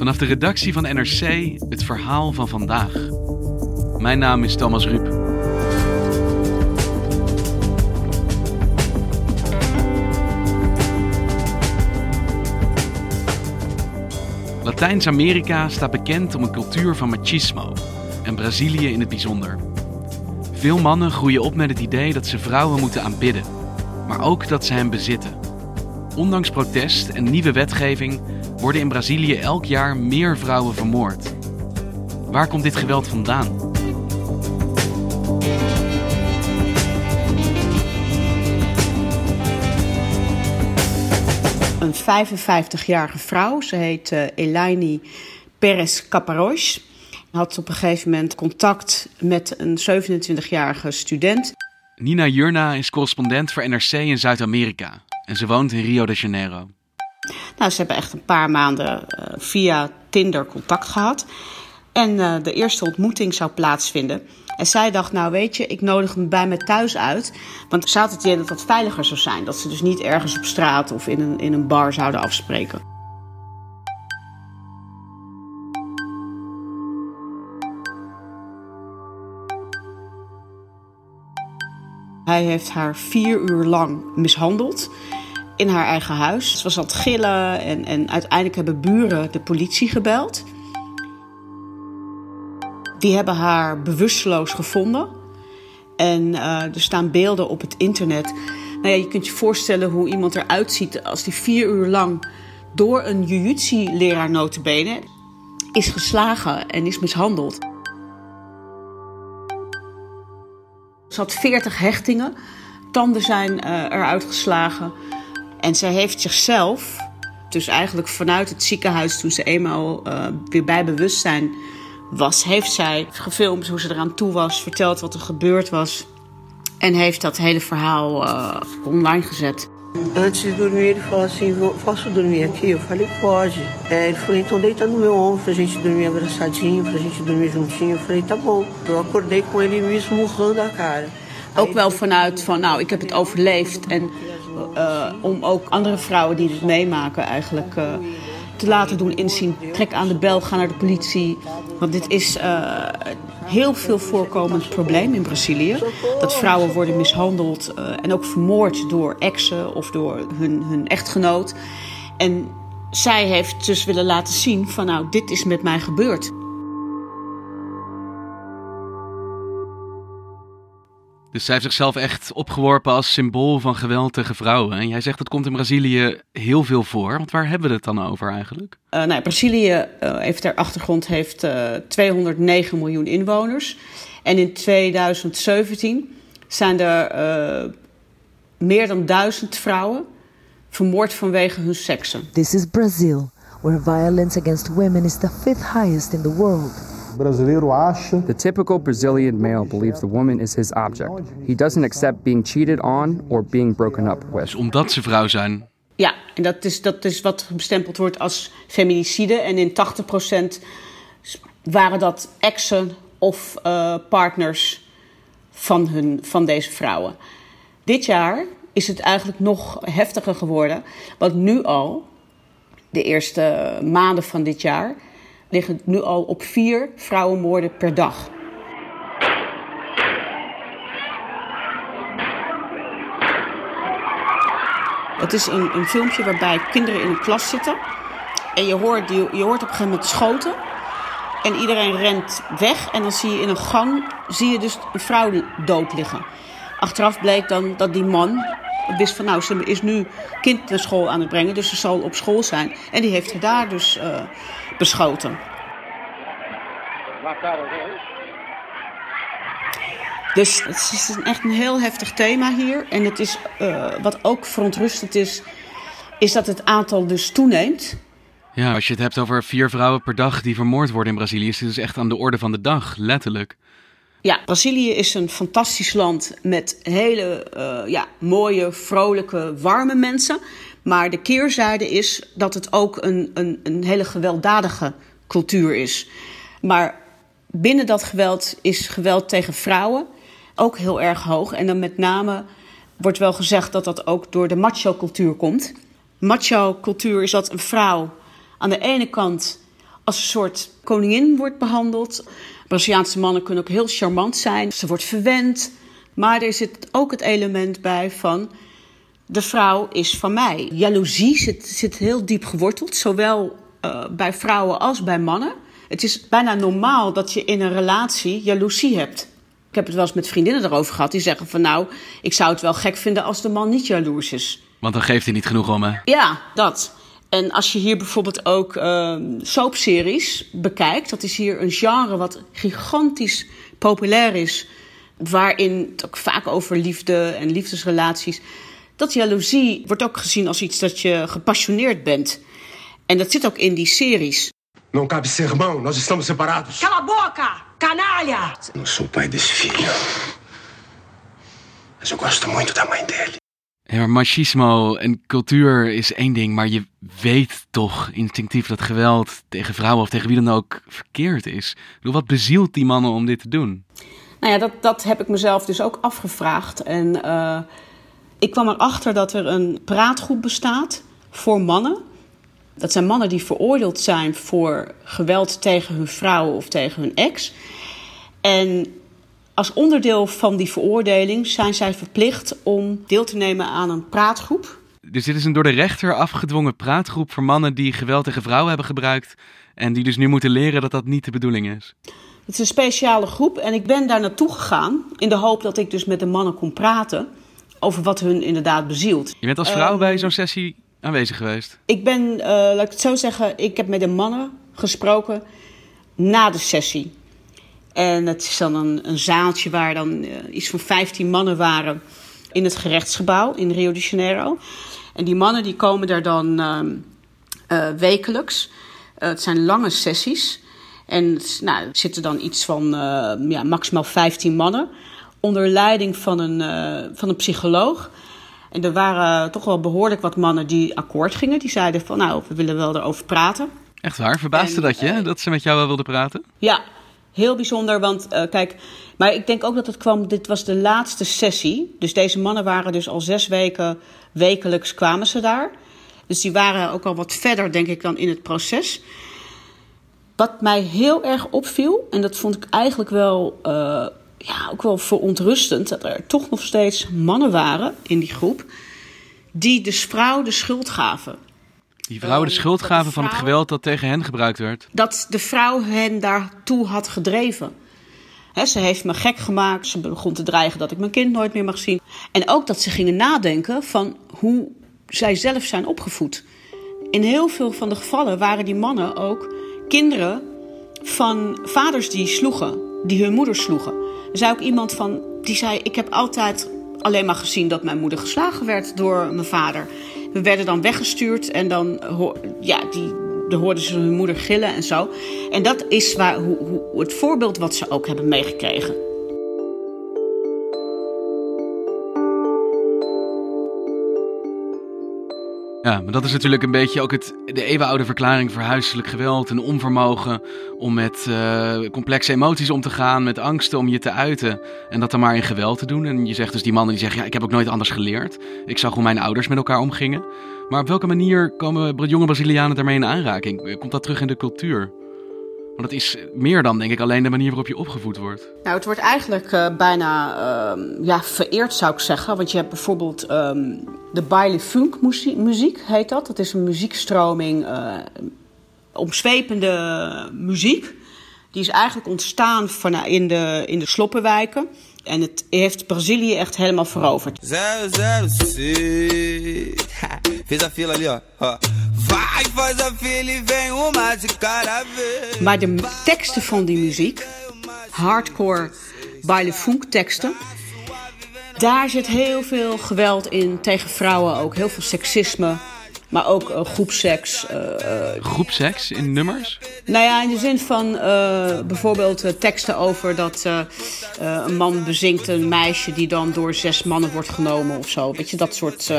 Vanaf de redactie van NRC het verhaal van vandaag. Mijn naam is Thomas Ruip. Latijns-Amerika staat bekend om een cultuur van machismo en Brazilië in het bijzonder. Veel mannen groeien op met het idee dat ze vrouwen moeten aanbidden, maar ook dat ze hen bezitten. Ondanks protest en nieuwe wetgeving worden in Brazilië elk jaar meer vrouwen vermoord. Waar komt dit geweld vandaan? Een 55-jarige vrouw, ze heet uh, Elaine Perez Caparros. Had op een gegeven moment contact met een 27-jarige student. Nina Jurna is correspondent voor NRC in Zuid-Amerika en ze woont in Rio de Janeiro. Nou, ze hebben echt een paar maanden uh, via Tinder contact gehad. En uh, de eerste ontmoeting zou plaatsvinden. En zij dacht, nou weet je, ik nodig hem bij me thuis uit. Want ze had het idee dat dat veiliger zou zijn. Dat ze dus niet ergens op straat of in een, in een bar zouden afspreken. Hij heeft haar vier uur lang mishandeld in haar eigen huis. Ze was aan het gillen en, en uiteindelijk hebben buren de politie gebeld. Die hebben haar bewusteloos gevonden. En uh, er staan beelden op het internet. Nou ja, je kunt je voorstellen hoe iemand eruit ziet als die vier uur lang door een jiu-jitsu-leraar notabene is geslagen en is mishandeld. Ze had 40 hechtingen, tanden zijn uh, eruit geslagen. En zij heeft zichzelf, dus eigenlijk vanuit het ziekenhuis toen ze eenmaal uh, weer bij bewustzijn was, heeft zij gefilmd hoe ze eraan toe was, verteld wat er gebeurd was. En heeft dat hele verhaal uh, online gezet. Antes de dormir, ele falou assim: Posso dormir aqui? Eu falei: Pode. É, ele falou: Então deita no meu ombro pra gente dormir abraçadinho, pra gente dormir juntinho. Eu falei: Tá bom. Eu acordei com ele me esmurrando a cara. Ook wel vanuit van, nou, ik heb het overleefd. En uh, om ook andere vrouwen die dit meemaken eigenlijk uh, te laten doen inzien. Trek aan de bel, ga naar de politie. Want dit is uh, heel veel voorkomend probleem in Brazilië. Dat vrouwen worden mishandeld en ook vermoord door exen of door hun, hun echtgenoot. En zij heeft dus willen laten zien van nou, dit is met mij gebeurd. Dus zij heeft zichzelf echt opgeworpen als symbool van geweld tegen vrouwen. En jij zegt dat komt in Brazilië heel veel voor. Want waar hebben we het dan over eigenlijk? Uh, nou, Brazilië uh, heeft ter achtergrond heeft, uh, 209 miljoen inwoners. En in 2017 zijn er meer dan duizend vrouwen vermoord vanwege hun seksen. This is Brazil, where violence against women is the fifth highest in the world. Brasileiro acha. The typical Brazilian male believes the woman is his object. He doesn't accept being cheated on or being broken up with. Dus omdat ze vrouw zijn. Ja, en dat is, dat is wat bestempeld wordt als feminicide. En in 80% waren dat exen of uh, partners van, hun, van deze vrouwen. Dit jaar is het eigenlijk nog heftiger geworden. Want nu al, de eerste maanden van dit jaar liggen nu al op vier vrouwenmoorden per dag. Het is een, een filmpje waarbij kinderen in een klas zitten. En je hoort, je, je hoort op een gegeven moment schoten. En iedereen rent weg. En dan zie je in een gang zie je dus een vrouw dood liggen. Achteraf bleek dan dat die man wist van nou, ze is nu kind naar school aan het brengen. Dus ze zal op school zijn. En die heeft haar daar dus uh, beschoten. Dus het is echt een heel heftig thema hier. En het is, uh, wat ook verontrustend is, is dat het aantal dus toeneemt. Ja, als je het hebt over vier vrouwen per dag die vermoord worden in Brazilië, is het dus echt aan de orde van de dag, letterlijk. Ja, Brazilië is een fantastisch land met hele uh, ja, mooie, vrolijke, warme mensen. Maar de keerzijde is dat het ook een, een, een hele gewelddadige cultuur is. Maar binnen dat geweld is geweld tegen vrouwen ook heel erg hoog. En dan met name wordt wel gezegd dat dat ook door de macho-cultuur komt. Macho-cultuur is dat een vrouw aan de ene kant als een soort koningin wordt behandeld. Braziliaanse mannen kunnen ook heel charmant zijn. Ze wordt verwend. Maar er zit ook het element bij van de vrouw is van mij. Jaloezie zit, zit heel diep geworteld, zowel uh, bij vrouwen als bij mannen. Het is bijna normaal dat je in een relatie jaloezie hebt. Ik heb het wel eens met vriendinnen erover gehad. Die zeggen van nou, ik zou het wel gek vinden als de man niet jaloers is. Want dan geeft hij niet genoeg om hè? Ja, dat. En als je hier bijvoorbeeld ook uh, soapseries bekijkt, dat is hier een genre wat gigantisch populair is, waarin het ook vaak over liefde en liefdesrelaties. Dat jaloezie wordt ook gezien als iets dat je gepassioneerd bent. En dat zit ook in die series. Não cabe ser irmão, nós estamos separados. Cala a boca, canalha! Não sou pai desse filho. Mas eu gosto muito da mãe dele. Ja, machismo en cultuur is één ding, maar je weet toch instinctief dat geweld tegen vrouwen of tegen wie dan ook verkeerd is. Bedoel, wat bezielt die mannen om dit te doen? Nou ja, dat, dat heb ik mezelf dus ook afgevraagd. En uh, ik kwam erachter dat er een praatgroep bestaat voor mannen. Dat zijn mannen die veroordeeld zijn voor geweld tegen hun vrouw of tegen hun ex. En als onderdeel van die veroordeling zijn zij verplicht om deel te nemen aan een praatgroep. Dus dit is een door de rechter afgedwongen praatgroep voor mannen die geweld tegen vrouwen hebben gebruikt. En die dus nu moeten leren dat dat niet de bedoeling is. Het is een speciale groep en ik ben daar naartoe gegaan in de hoop dat ik dus met de mannen kon praten over wat hun inderdaad bezielt. Je bent als vrouw um, bij zo'n sessie aanwezig geweest? Ik ben, uh, laat ik het zo zeggen, ik heb met de mannen gesproken na de sessie. En het is dan een, een zaaltje waar dan uh, iets van 15 mannen waren in het gerechtsgebouw in Rio de Janeiro. En die mannen die komen daar dan uh, wekelijks. het zijn lange sessies. En nou, er zitten dan iets van ja, maximaal 15 mannen. Onder leiding van een, van een psycholoog. En er waren toch wel behoorlijk wat mannen die akkoord gingen. Die zeiden van nou, we willen wel erover praten. Echt waar? Verbaasde en, dat je, uh, dat ze met jou wel wilden praten? Ja, heel bijzonder. Want uh, kijk, maar ik denk ook dat het kwam, dit was de laatste sessie. Dus deze mannen waren dus al zes weken, wekelijks kwamen ze daar. Dus die waren ook al wat verder, denk ik, dan in het proces. Wat mij heel erg opviel, en dat vond ik eigenlijk wel uh, ja, ook wel verontrustend dat er toch nog steeds mannen waren in die groep die de vrouw de schuld gaven. Die vrouwen de schuld gaven de vrouw, van het geweld dat tegen hen gebruikt werd? Dat de vrouw hen daartoe had gedreven. He, ze heeft me gek gemaakt. Ze begon te dreigen dat ik mijn kind nooit meer mag zien. En ook dat ze gingen nadenken van hoe zij zelf zijn opgevoed. In heel veel van de gevallen waren die mannen ook kinderen van vaders die sloegen, die hun moeders sloegen. Er zei ook iemand van, die zei: Ik heb altijd alleen maar gezien dat mijn moeder geslagen werd door mijn vader. We werden dan weggestuurd en dan, ja, die, hoorden ze hun moeder gillen en zo. En dat is waar, hoe, hoe, het voorbeeld wat ze ook hebben meegekregen. Ja, maar dat is natuurlijk een beetje ook het, de eeuwenoude verklaring voor huiselijk geweld. Een onvermogen om met uh, complexe emoties om te gaan, met angsten om je te uiten. En dat dan maar in geweld te doen. En je zegt dus die mannen die zeggen, ja, ik heb ook nooit anders geleerd. Ik zag hoe mijn ouders met elkaar omgingen. Maar op welke manier komen jonge Brazilianen daarmee in aanraking? Komt dat terug in de cultuur? Want het is meer dan, denk ik, alleen de manier waarop je opgevoed wordt. Nou, het wordt eigenlijk uh, bijna uh, ja, vereerd, zou ik zeggen. Want je hebt bijvoorbeeld um, de baile funk muziek, heet dat. Dat is een muziekstroming uh, omzwepende muziek. Die is eigenlijk ontstaan van, in, de, in de sloppenwijken. En het heeft Brazilië echt helemaal veroverd. 006. Fez a fila ali, ó. ó. Vai, faz a fila e vem uma de cada vez. Maar de teksten van die muziek, hardcore baile funk teksten, daar zit heel veel geweld in tegen vrouwen ook. Heel veel seksisme, maar ook uh, groepseks. Uh, groepseks in nummers? Nou ja, in de zin van uh, bijvoorbeeld teksten over dat een man bezinkt een meisje die dan door zes mannen wordt genomen of zo. Weet je, dat soort.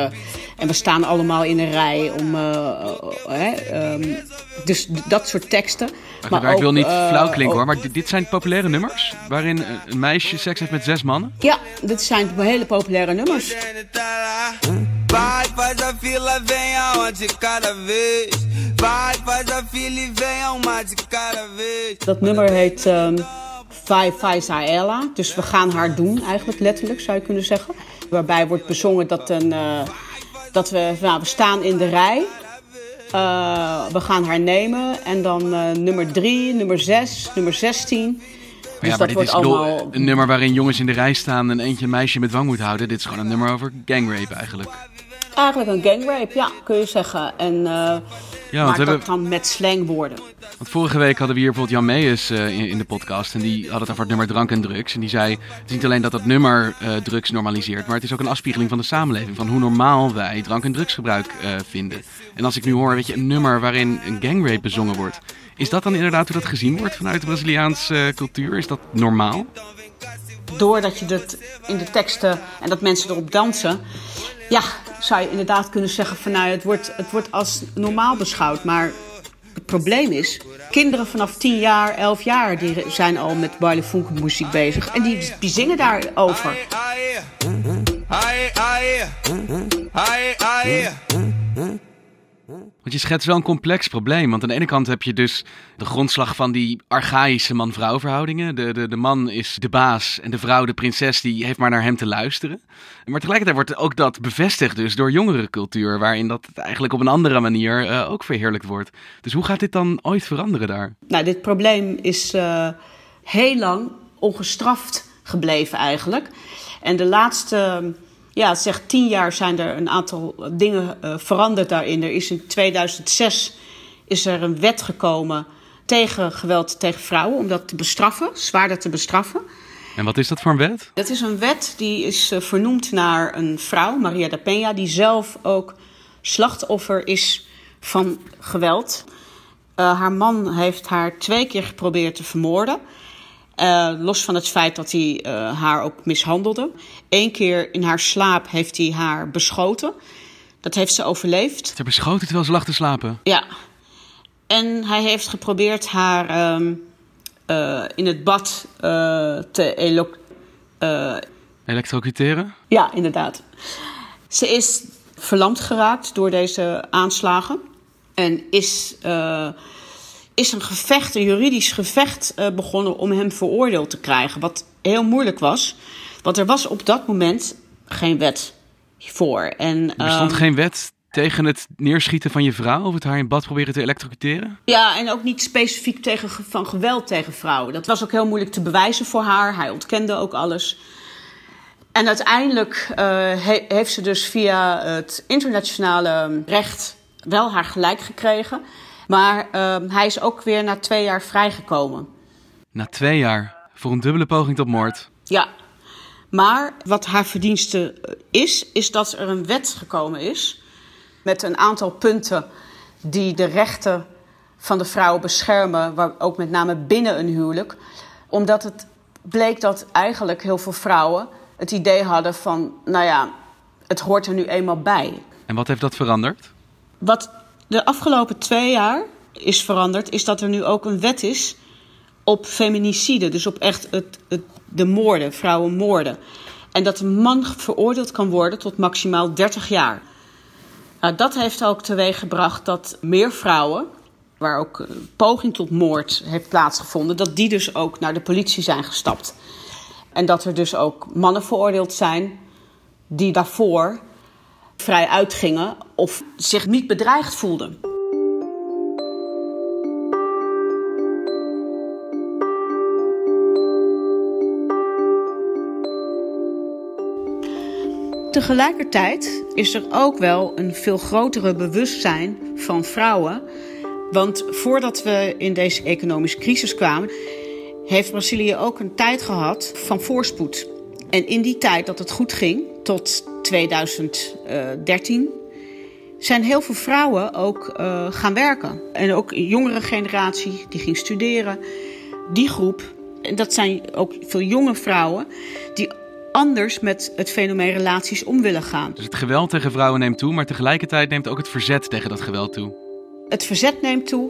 en we staan allemaal in een rij om. Um, dus dat soort teksten. Maar, maar ik wil niet flauw klinken hoor, maar dit zijn populaire nummers? Waarin een meisje seks heeft met zes mannen? Ja, dit zijn hele populaire nummers. Vai, faz a fila, venha uma de cada vez. Vai, faz a fila e venha cada vez. Dat nummer heet um, Vai, vai, Ella. Dus we gaan haar doen, eigenlijk letterlijk zou je kunnen zeggen. Waarbij wordt bezongen dat, een, uh, dat we, nou, we staan in de rij. Uh, we gaan haar nemen. En dan uh, nummer 3, nummer 6, nummer 16. Dus ja, maar dit is allemaal... een nummer waarin jongens in de rij staan en eentje een meisje met dwang moet houden. Dit is gewoon een nummer over gangrape eigenlijk. Eigenlijk een gangrape, ja, kun je zeggen. En, uh, ja, maar dat hebben... dan met slangwoorden. Want vorige week hadden we hier bijvoorbeeld Jan Meijers uh, in, in, de podcast. En die had het over het nummer drank en drugs. En die zei, het is niet alleen dat dat nummer uh, drugs normaliseert... maar het is ook een afspiegeling van de samenleving. Van hoe normaal wij drank- en drugsgebruik vinden. En als ik nu hoor, weet je, een nummer waarin een gangrape bezongen wordt... Is dat dan inderdaad hoe dat gezien wordt vanuit de Braziliaanse cultuur? Is dat normaal? Doordat je dat in de teksten en dat mensen erop dansen, ja, zou je inderdaad kunnen zeggen van nou, het wordt, het wordt als normaal beschouwd. Maar het probleem is, kinderen vanaf 10 jaar, 11 jaar, die zijn al met baile muziek bezig. En die, die zingen daarover. Want je schetst wel een complex probleem. Want aan de ene kant heb je dus de grondslag van die archaïsche man-vrouw verhoudingen. De, de, de man is de baas en de vrouw de prinses die heeft maar naar hem te luisteren. Maar tegelijkertijd wordt ook dat bevestigd dus door jongere cultuur. Waarin dat eigenlijk op een andere manier uh, ook verheerlijkt wordt. Dus hoe gaat dit dan ooit veranderen daar? Nou, dit probleem is uh, heel lang ongestraft gebleven eigenlijk. En de laatste ja, zeg tien jaar zijn er een aantal dingen uh, veranderd daarin. Er is in 2006 is er een wet gekomen tegen geweld tegen vrouwen, om dat te bestraffen, zwaarder te bestraffen. En wat is dat voor een wet? Dat is een wet die is uh, vernoemd naar een vrouw, Maria da Peña, die zelf ook slachtoffer is van geweld. Uh, haar man heeft haar twee keer geprobeerd te vermoorden. Uh, los van het feit dat hij uh, haar ook mishandelde. Eén keer in haar slaap heeft hij haar beschoten. Dat heeft ze overleefd. Ze beschoten terwijl ze lag te slapen? Ja. En hij heeft geprobeerd haar um, uh, in het bad te elo elektrocuteren. Ja, inderdaad. Ze is verlamd geraakt door deze aanslagen. En is is een gevecht, een juridisch gevecht uh, begonnen om hem veroordeeld te krijgen. Wat heel moeilijk was, want er was op dat moment geen wet voor. En, er stond um, geen wet tegen het neerschieten van je vrouw of het haar in bad proberen te elektrocuteren? Ja, en ook niet specifiek tegen, van geweld tegen vrouwen. Dat was ook heel moeilijk te bewijzen voor haar. Hij ontkende ook alles. En uiteindelijk uh, he, heeft ze dus via het internationale recht wel haar gelijk gekregen. Maar uh, hij is ook weer na twee jaar vrijgekomen. Na twee jaar? Voor een dubbele poging tot moord? Ja. Maar wat haar verdienste is, is dat er een wet gekomen is. Met een aantal punten die de rechten van de vrouw beschermen. Waar ook met name binnen een huwelijk. Omdat het bleek dat eigenlijk heel veel vrouwen het idee hadden van, nou ja, het hoort er nu eenmaal bij. En wat heeft dat veranderd? Wat de afgelopen twee jaar is veranderd, is dat er nu ook een wet is op feminicide. Dus op echt het, de moorden, vrouwenmoorden. En dat een man veroordeeld kan worden tot maximaal 30 jaar. Nou, dat heeft ook teweeg gebracht dat meer vrouwen, waar ook een poging tot moord heeft plaatsgevonden, dat die dus ook naar de politie zijn gestapt. En dat er dus ook mannen veroordeeld zijn die daarvoor vrij uitgingen of zich niet bedreigd voelden. Tegelijkertijd is er ook wel een veel grotere bewustzijn van vrouwen. Want voordat we in deze economische crisis kwamen, heeft Brazilië ook een tijd gehad van voorspoed. En in die tijd dat het goed ging, tot 2013, zijn heel veel vrouwen ook uh, gaan werken. En ook een jongere generatie die ging studeren. Die groep, en dat zijn ook veel jonge vrouwen, die anders met het fenomeen relaties om willen gaan. Dus het geweld tegen vrouwen neemt toe, maar tegelijkertijd neemt ook het verzet tegen dat geweld toe. Het verzet neemt toe,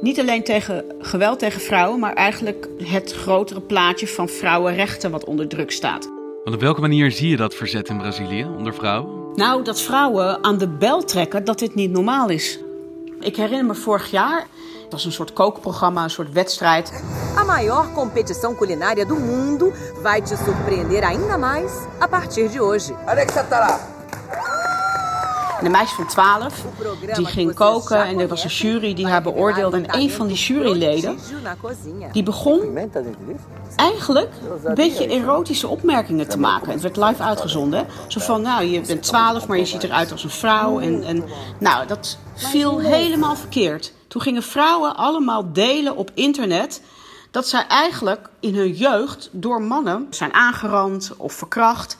niet alleen tegen geweld tegen vrouwen, maar eigenlijk het grotere plaatje van vrouwenrechten wat onder druk staat. Want op welke manier zie je dat verzet in Brazilië onder vrouwen? Nou, dat vrouwen aan de bel trekken dat dit niet normaal is. Ik herinner me vorig jaar, het was een soort kookprogramma, een soort wedstrijd. A maior competição culinária do mundo vai te surpreender ainda mais a partir de hoje. Alexa tá lá. En een meisje van 12, die ging koken en er was een jury die haar beoordeelde. En een van die juryleden, die begon eigenlijk een beetje erotische opmerkingen te maken. Het werd live uitgezonden. Zo van, nou, je bent 12, maar je ziet eruit als een vrouw. En, en nou, dat viel helemaal verkeerd. Toen gingen vrouwen allemaal delen op internet dat zij eigenlijk in hun jeugd door mannen zijn aangerand of verkracht.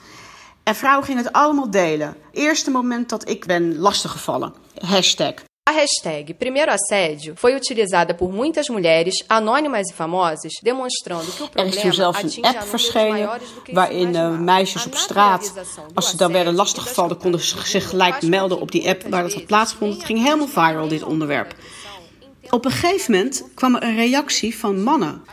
En vrouwen gingen het allemaal delen. Eerste moment dat ik ben lastiggevallen. Hashtag. A hashtag Primeiro Assédio foi utilizada por muitas mulheres anônimas e famosas, demonstrando que o Er is toen zelfs een app verschenen waarin uh, meisjes op straat, als ze dan werden lastiggevallen, konden ze zich gelijk melden op die app waar dat had plaatsgevonden. Het ging helemaal viral, dit onderwerp. Op een gegeven moment kwam er een reactie van mannen.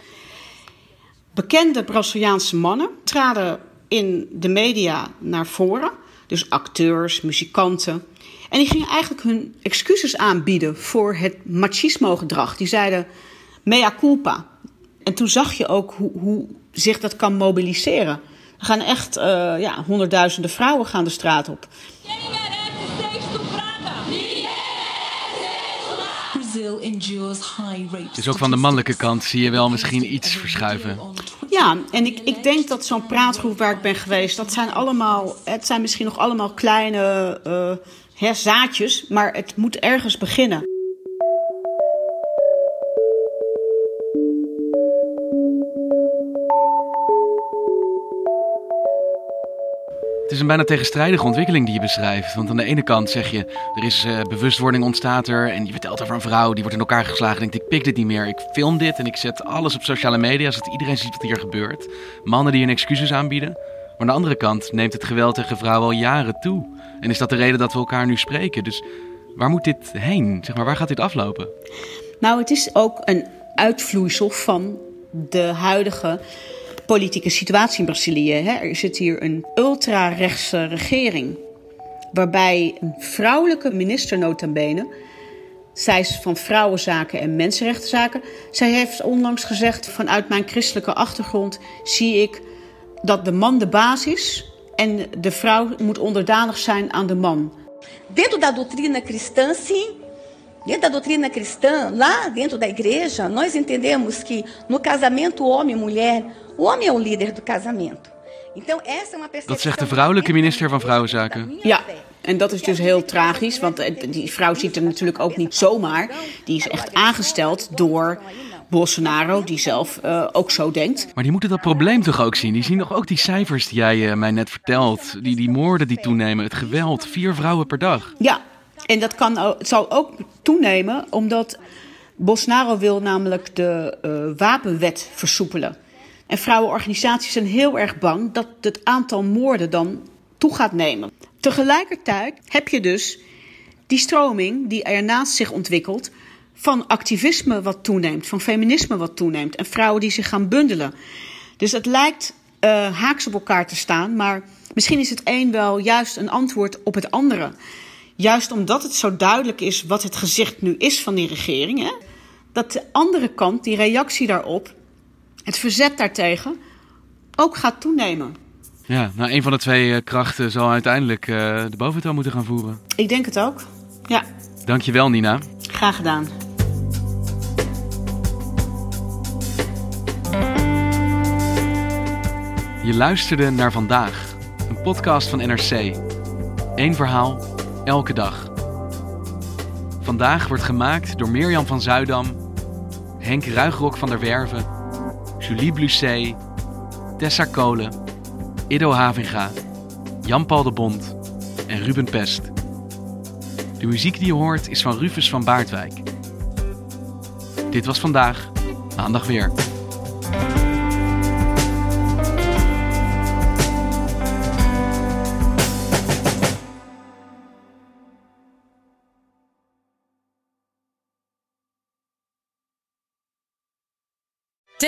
Bekende Braziliaanse mannen traden in de media naar voren. Dus acteurs, muzikanten. En die gingen eigenlijk hun excuses aanbieden voor het machismo-gedrag. Die zeiden mea culpa. En toen zag je ook hoe, hoe zich dat kan mobiliseren. Er gaan echt uh, ja, honderdduizenden vrouwen gaan de straat op. Dus ook van de mannelijke kant zie je wel misschien iets verschuiven. Ja, en ik, ik denk dat zo'n praatgroep waar ik ben geweest, dat zijn allemaal, het zijn misschien nog allemaal kleine uh, zaadjes, maar het moet ergens beginnen. Is een bijna tegenstrijdige ontwikkeling die je beschrijft. Want aan de ene kant zeg je, er is uh, bewustwording ontstaat er. En je vertelt over een vrouw die wordt in elkaar geslagen. En denkt, ik pik dit niet meer. Ik film dit en ik zet alles op sociale media. Zodat iedereen ziet wat hier gebeurt. Mannen die hun excuses aanbieden. Maar aan de andere kant neemt het geweld tegen vrouwen al jaren toe. En is dat de reden dat we elkaar nu spreken. Dus waar moet dit heen? Zeg maar, waar gaat dit aflopen? Nou, het is ook een uitvloeisel van de huidige politieke situatie in Brazilië. Hè. Er zit hier een ultra-rechtse regering. Waarbij een vrouwelijke minister notabene... Zij is van vrouwenzaken en mensenrechtenzaken. Zij heeft onlangs gezegd: vanuit mijn christelijke achtergrond zie ik dat de man de baas is en de vrouw moet onderdanig zijn aan de man. Dentro da doutrina cristã, sim. Dentro da doutrina cristã, lá dentro da igreja, nós entendemos que no casamento homem e o homem é o líder do casamento. Então, essa é uma Dat zegt de vrouwelijke minister van Vrouwenzaken. Ja, en dat is dus heel tragisch, want die vrouw ziet er natuurlijk ook niet zomaar. Die is echt aangesteld door Bolsonaro, die zelf uh, ook zo denkt. Maar die moeten dat probleem toch ook zien? Die zien toch ook die cijfers die jij uh, mij net vertelt? Die, die moorden die toenemen, het geweld, vier vrouwen per dag. Ja, en dat kan, het zal ook toenemen omdat Bolsonaro wil namelijk de uh, wapenwet versoepelen. En vrouwenorganisaties zijn heel erg bang dat het aantal moorden dan toe gaat nemen. Tegelijkertijd heb je dus die stroming die ernaast zich ontwikkelt van activisme wat toeneemt, van feminisme wat toeneemt en vrouwen die zich gaan bundelen. Dus het lijkt uh, haaks op elkaar te staan, maar misschien is het een wel juist een antwoord op het andere. Juist omdat het zo duidelijk is wat het gezicht nu is van die regering, hè, dat de andere kant, die reactie daarop, het verzet daartegen, ook gaat toenemen. Ja, nou, een van de twee uh, krachten zal uiteindelijk uh, de boventoon moeten gaan voeren. Ik denk het ook, ja. Dankjewel, Nina. Graag gedaan. Je luisterde naar vandaag podcast van NRC. Eén verhaal, elke dag. Vandaag wordt gemaakt door Mirjam van Zuidam, Henk Ruigrok van der Werven, Julie Blusset, Tessa Kolen, Ido Havinga, Jan-Paul de Bond en Ruben Pest. De muziek die je hoort is van Rufus van Baardwijk. Dit was vandaag, maandag weer.